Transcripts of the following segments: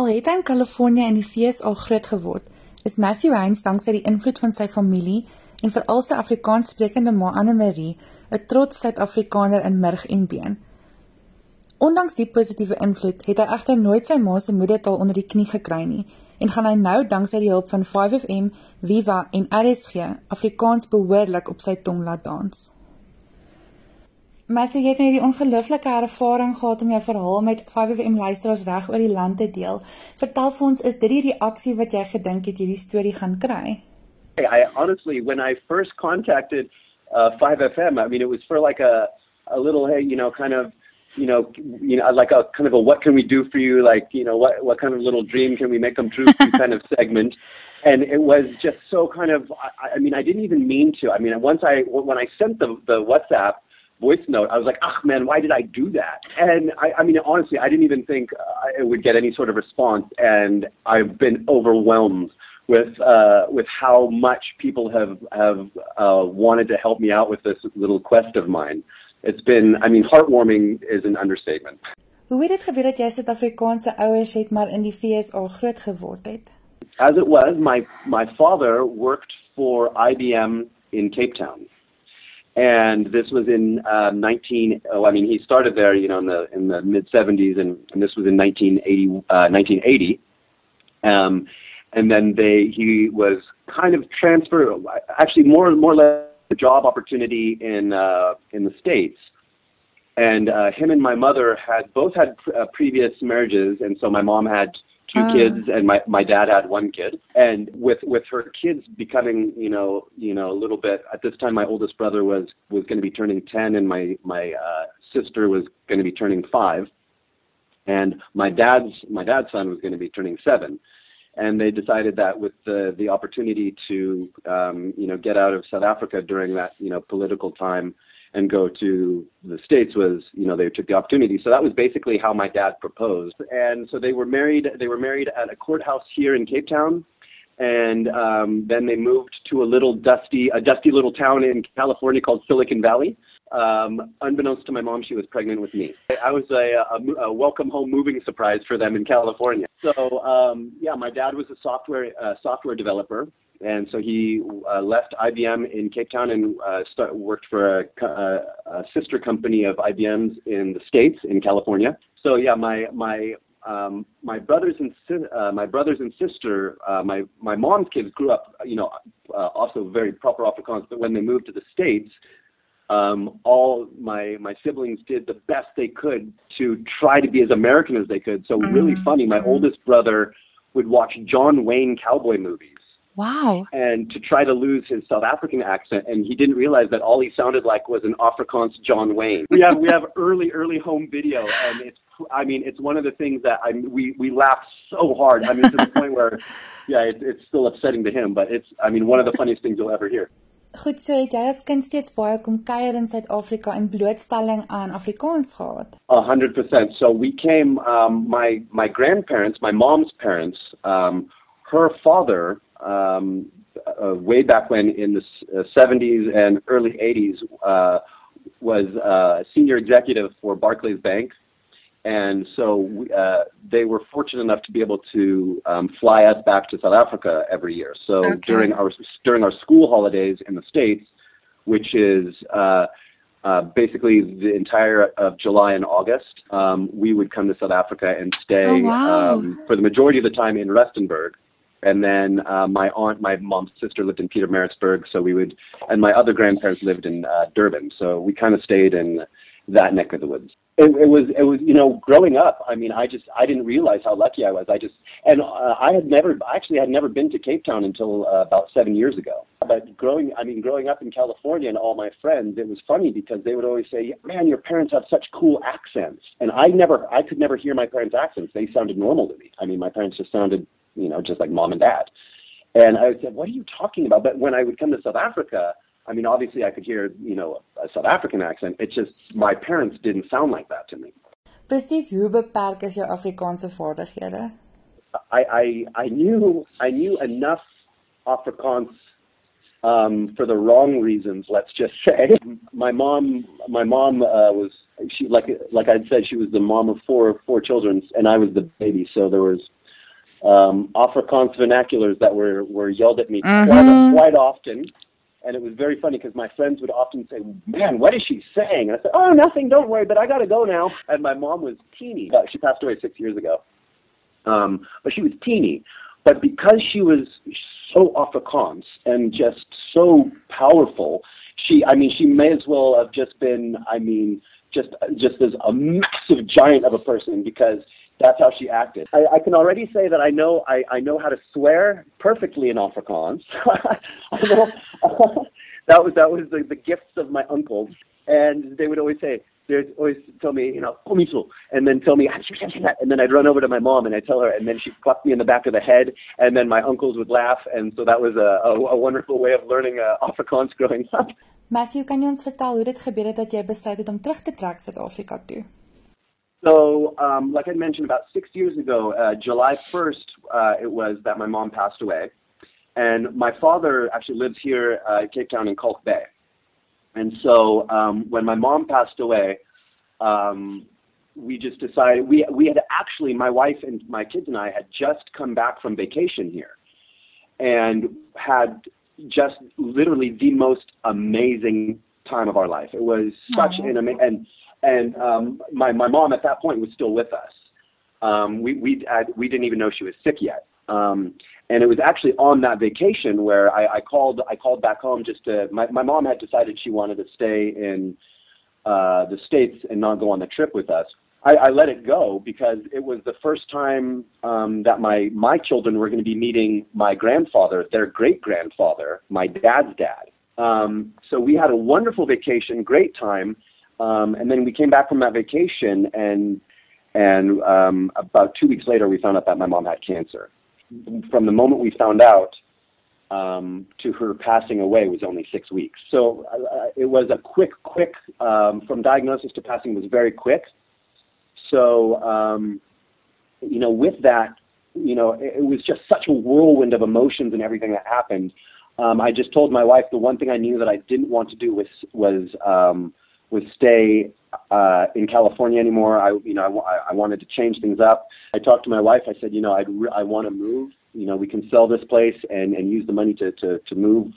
Al het hy in Kalifornië in die FSA groot geword, is Matthew Hines danksy die invloed van sy familie en veral sy Afrikaans sprekende ma Anne Marie 'n trots Suid-Afrikaner in murg en been. Ondanks die positiewe invloed het hy egter nooit sy ma se moedertaal onder die knie gekry nie en gaan hy nou danksy die hulp van 5FM, Viva en RSG Afrikaans behoorlik op sy tong laat dans. Matthew, jy het nou die ongelooflike ervaring gehad om jou verhaal met 5FM luisteraars reg oor die land te deel. Vertel vir ons, is dit die reaksie wat jy gedink het hierdie storie gaan kry? I honestly, when I first contacted uh, 5FM, I mean, it was for like a, a little, hey, you know, kind of, you know, you know, like a kind of a what can we do for you, like, you know, what what kind of little dream can we make come true kind of segment. And it was just so kind of, I, I mean, I didn't even mean to. I mean, once I when I sent the the WhatsApp voice note, I was like, "Ah, man, why did I do that?" And I, I mean, honestly, I didn't even think uh, it would get any sort of response, and I've been overwhelmed with uh, with how much people have have uh, wanted to help me out with this little quest of mine. It's been, I mean, heartwarming is an understatement. Hoe het dit gebeur dat jy Suid-Afrikaanse ouers het maar in die VSA groot geword het? As it was, my my father worked for IBM in Cape Town. And this was in uh, 19. Oh, I mean, he started there, you know, in the in the mid 70s, and, and this was in 1980. Uh, 1980, um, and then they he was kind of transferred, actually more more or less a job opportunity in uh, in the states. And uh, him and my mother had both had pr- uh, previous marriages, and so my mom had two oh. kids and my my dad had one kid. And with with her kids becoming you know you know a little bit at this time my oldest brother was was going to be turning 10 and my my uh sister was going to be turning 5 and my dad's my dad's son was going to be turning 7 and they decided that with the the opportunity to um you know get out of South Africa during that you know political time and go to the states was you know they took the opportunity. So that was basically how my dad proposed. And so they were married they were married at a courthouse here in cape town. And um then they moved to a little dusty a dusty little town in california called silicon valley. Um unbeknownst to my mom she was pregnant with me. I was a, a, a welcome home moving surprise for them in california. So um yeah my dad was a software uh, software developer and so he uh, left IBM in Cape Town and uh, start, worked for a, a, a sister company of IBM's in the states in California. So yeah, my my um, my brothers and uh, my brothers and sister, uh, my my mom's kids grew up, you know, uh, also very proper Afrikaans. But when they moved to the states, um, all my my siblings did the best they could to try to be as American as they could. So really mm-hmm. funny. My oldest brother would watch John Wayne cowboy movies Wow. And to try to lose his South African accent, and he didn't realize that all he sounded like was an Afrikaans John Wayne. We have we have early early home video, and it's I mean it's one of the things that I we we laugh so hard. I mean to the point where yeah, it, it's still upsetting to him, but it's I mean one of the funniest things you'll ever hear. Goed, so het jy as kind steeds baie kom kuier in Suid-Afrika en blootstelling aan Afrikaans gehad? 100%. So we came um my my grandparents, my mom's parents, um her father um, uh, way back when in the uh, 70s and early 80s uh, was uh, a senior executive for Barclays Bank. And so we, uh, they were fortunate enough to be able to um, fly us back to South Africa every year. So okay. during our during our school holidays in the states, which is uh, uh, basically the entire of July and August, um, we would come to South Africa and stay oh, wow. um, for the majority of the time in Rustenburg and then uh, my aunt, my mom's sister lived in Peter so we would, and my other grandparents lived in uh, Durban, so we kind of stayed in that neck of the woods. It, it was, it was, you know, growing up. I mean, I just, I didn't realize how lucky I was. I just, and uh, I had never, actually, had never been to Cape Town until uh, about seven years ago. But growing, I mean, growing up in California and all my friends, it was funny because they would always say, "Man, your parents have such cool accents," and I never, I could never hear my parents' accents. They sounded normal to me. I mean, my parents just sounded you know, just like mom and dad. And I said, what are you talking about? But when I would come to South Africa, I mean, obviously I could hear, you know, a South African accent. It's just my parents didn't sound like that to me. Presies hoe beperk is jou Afrikaanse vaardighede? I I I knew I knew enough Afrikaans um for the wrong reasons, let's just say. My mom my mom uh was she like like I'd said she was the mom of four four children and I was the baby, so there was um, Afrikaans vernaculars that were, were yelled at me Mhm. quite, quite often. And it was very funny because my friends would often say, "Man, what is she saying?" And I said, "Oh, nothing. Don't worry, but I got to go now." And my mom was teeny. Uh, She passed away six years ago, um, but she was teeny. But because she was so Afrikaans and just so powerful, she, I mean, she may as well have just been, I mean, just just as a massive giant of a person because that's how she acted. I, I can already say that I know I, I know how to swear perfectly in Afrikaans. That was that was the, the gifts of my uncles, and they would always say. They'd always tell me, you know, komiso, and then tell me, and then I'd run over to my mom and I'd tell her, and then she'd clap me in the back of the head, and then my uncles would laugh, and so that was a, a, a wonderful way of learning uh, Afrikaans growing up. Matthew, kan jy ons vertel hoe dit gebeur dat jy besluit om terug te trek Suid-Afrika toe? So, um, like I mentioned, about six years ago, uh, July 1st, uh, it was that my mom passed away. And my father actually lives here uh, in Cape Town in Kalk Bay. And so um, when my mom passed away, um, we just decided, we, we had actually, my wife and my kids and I had just come back from vacation here and had just literally the most amazing time of our life. It was such an amazing, and and um, my my mom at that point was still with us. Um, we we had, we didn't even know she was sick yet. Um, and it was actually on that vacation where I, I called I called back home just to my my mom had decided she wanted to stay in uh, the states and not go on the trip with us. I, I let it go because it was the first time um, that my my children were going to be meeting my grandfather, their great grandfather, my dad's dad. Um, so we had a wonderful vacation, great time, um, and then we came back from that vacation, and and um, about two weeks later, we found out that my mom had cancer. From the moment we found out um, to her passing away was only six weeks. So uh, it was a quick, quick um, from diagnosis to passing was very quick. So um, you know, with that, you know, it, it was just such a whirlwind of emotions and everything that happened. Um, I just told my wife the one thing I knew that I didn't want to do was was um, was stay uh, in California anymore. I you know I, I wanted to change things up. I talked to my wife. I said, you know, I'd re- I want to move. You know, we can sell this place and and use the money to to to move.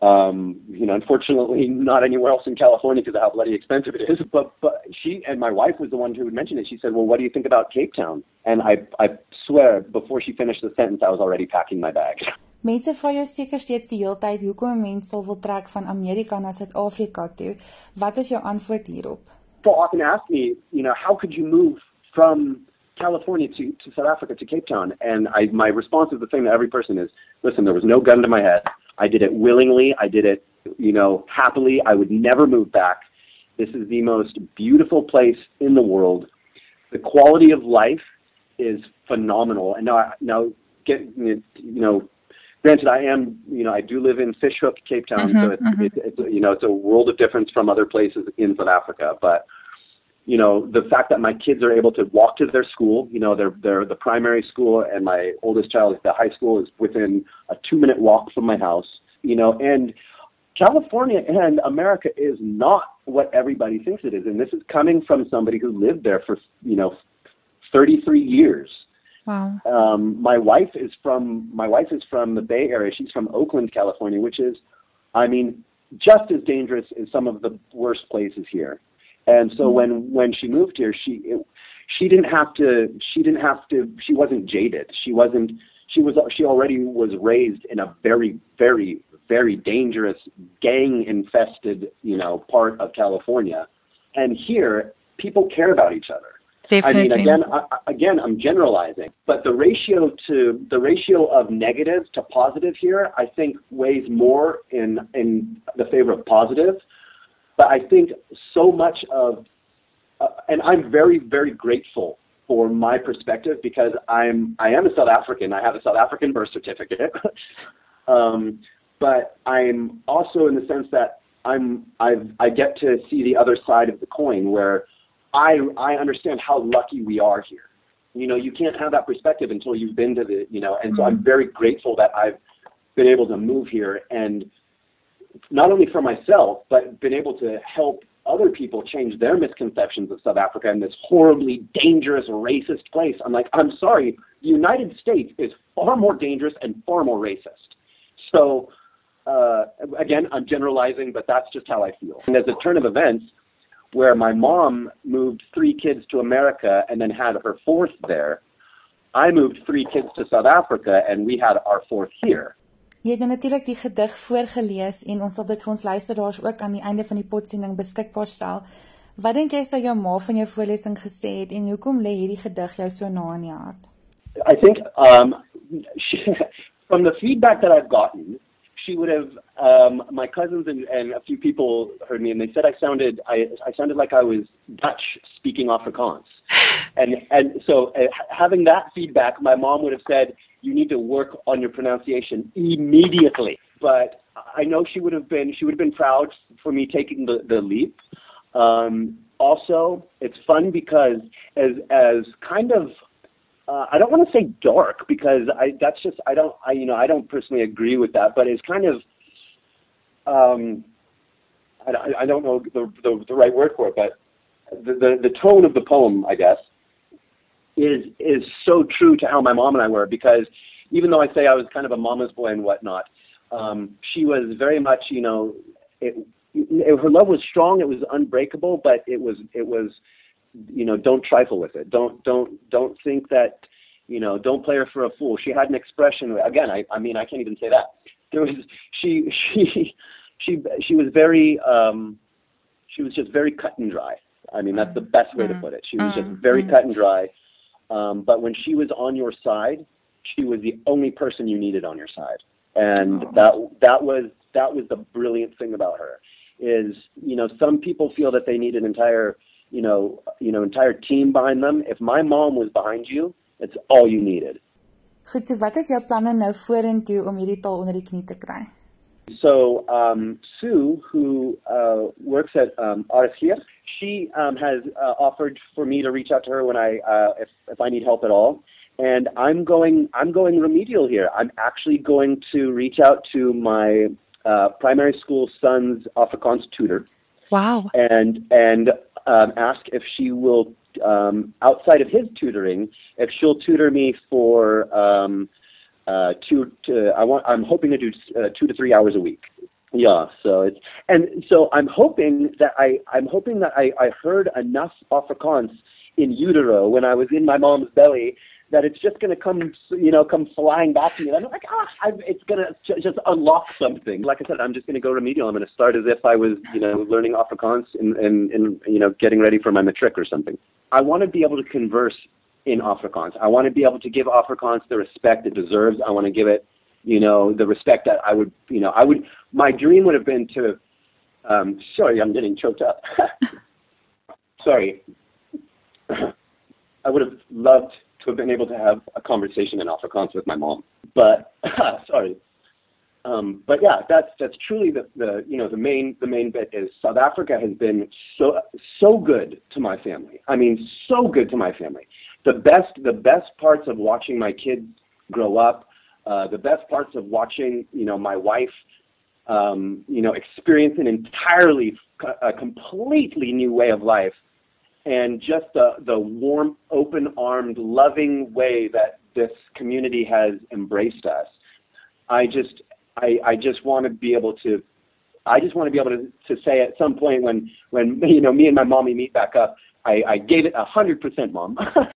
Um, you know, unfortunately, not anywhere else in California because of how bloody expensive it is. But but she and my wife was the one who had mentioned it. She said, "Well, what do you think about Cape Town?" And I I swear, before she finished the sentence, I was already packing my bag. Mense vra jou seker steeds die hele tyd hoekom 'n mens sal wil trek van Amerika na Suid-Afrika toe. Wat is jou antwoord hierop? people often ask me, you know, how could you move from California to, to South Africa to Cape Town? And I, my response is the same to every person is, listen, there was no gun to my head. I did it willingly. I did it, you know, happily. I would never move back. This is the most beautiful place in the world. The quality of life is phenomenal. And now, now get, you know, granted, I am, you know, I do live in Fish Hoek, Cape Town, so Mhm, it's, mhm. it's, it's, you know, it's a world of difference from other places in South Africa. But, you know, the fact that my kids are able to walk to their school, you know, they're, they're the primary school and my oldest child is the high school is within a two minute walk from my house, you know, and California and America is not what everybody thinks it is. And this is coming from somebody who lived there for, you know, 33 years. Wow. Um, my wife is from my wife is from the Bay Area. She's from Oakland, California, which is, I mean, just as dangerous as some of the worst places here. And so when when she moved here, she it, she didn't have to she didn't have to she wasn't jaded. She wasn't she was she already was raised in a very very very dangerous gang infested you know part of California, and here people care about each other. I mean, again, I, I- again, I'm generalizing, but the ratio to the ratio of negative to positive here, I think, weighs more in in the favor of positive. But I think so much of, uh, and I'm very, very grateful for my perspective because I'm I am a South African. I have a South African birth certificate, um, but I'm also in the sense that I'm I've I get to see the other side of the coin where I I understand how lucky we are here. You know, you can't have that perspective until you've been to the you know, and so I'm very grateful that I've been able to move here and not only for myself, but been able to help other people change their misconceptions of South Africa and this horribly dangerous racist place. I'm like, I'm sorry, the United States is far more dangerous and far more racist. So, uh, again, I'm generalizing, but that's just how I feel. And as a turn of events, where my mom moved three kids to America and then had her fourth there, I moved three kids to South Africa and we had our fourth here. Jy het natuurlik die gedig voorgeles en ons sal dit vir ons luisteraars ook aan die einde van die potsending beskikbaar stel. Wat dink jy sou jou ma van jou voorlesing gesê het en hoekom lê hierdie gedig jou so na in die hart? I think um she, from the feedback that I've gotten, she would have um my cousins and, and a few people heard me and they said I sounded I I sounded like I was Dutch speaking Afrikaans. And and so uh, having that feedback, my mom would have said you need to work on your pronunciation immediately. But I know she would have been she would have been proud for me taking the the leap. Um, also, it's fun because as as kind of uh, I don't want to say dark because I that's just I don't I you know I don't personally agree with that, but it's kind of um, I, I don't know the, the the right word for it, but the, the the tone of the poem, I guess, is is so true to how my mom and I were because even though I say I was kind of a mama's boy and whatnot, um, she was very much you know it, it, her love was strong, it was unbreakable, but it was it was you know don't trifle with it. Don't don't don't think that you know don't play her for a fool. She had an expression again. I I mean I can't even say that. There was she she she she was very um she was just very cut and dry. I mean that's the best way to mm-hmm. put it. She was just mm-hmm. very cut and dry um, but when she was on your side, she was the only person you needed on your side, and oh. that that was that was the brilliant thing about her. Is you know some people feel that they need an entire you know you know entire team behind them. If my mom was behind you, it's all you needed. Goed, so wat is jou planne nou vorentoe om hierdie taal onder die knie te kry? So um, Sue, who uh, works at um, RSGF, she um, has uh, offered for me to reach out to her when I uh, if if I need help at all. And I'm going I'm going remedial here. I'm actually going to reach out to my uh, primary school son's Afrikaans tutor. Wow. And and um, ask if she will um, outside of his tutoring, if she'll tutor me for um, uh, two to I want I'm hoping to do uh, two to three hours a week. Yeah, so it's and so I'm hoping that I I'm hoping that I I heard enough Afrikaans in utero when I was in my mom's belly that it's just going to come you know come flying back to me. And I'm like ah, I'm, it's going to just unlock something. Like I said, I'm just going to go remedial. I'm going to start as if I was you know learning Afrikaans and and and you know getting ready for my matric or something. I want to be able to converse in Afrikaans. I want to be able to give Afrikaans the respect it deserves. I want to give it you know, the respect that I would, you know, I would, my dream would have been to, um, sorry, I'm getting choked up. sorry. I would have loved have been able to have a conversation in Afrikaans with my mom, but sorry. Um, but yeah, that's that's truly the, the you know the main the main bit is South Africa has been so so good to my family. I mean, so good to my family. The best the best parts of watching my kids grow up uh, the best parts of watching, you know, my wife, um, you know, experience an entirely, a completely new way of life, and just the the warm, open-armed, loving way that this community has embraced us. I just, I, I just want to be able to I just want to be able to, to say at some point when when you know me and my mommy meet back up, I, I gave it a hundred percent, mom.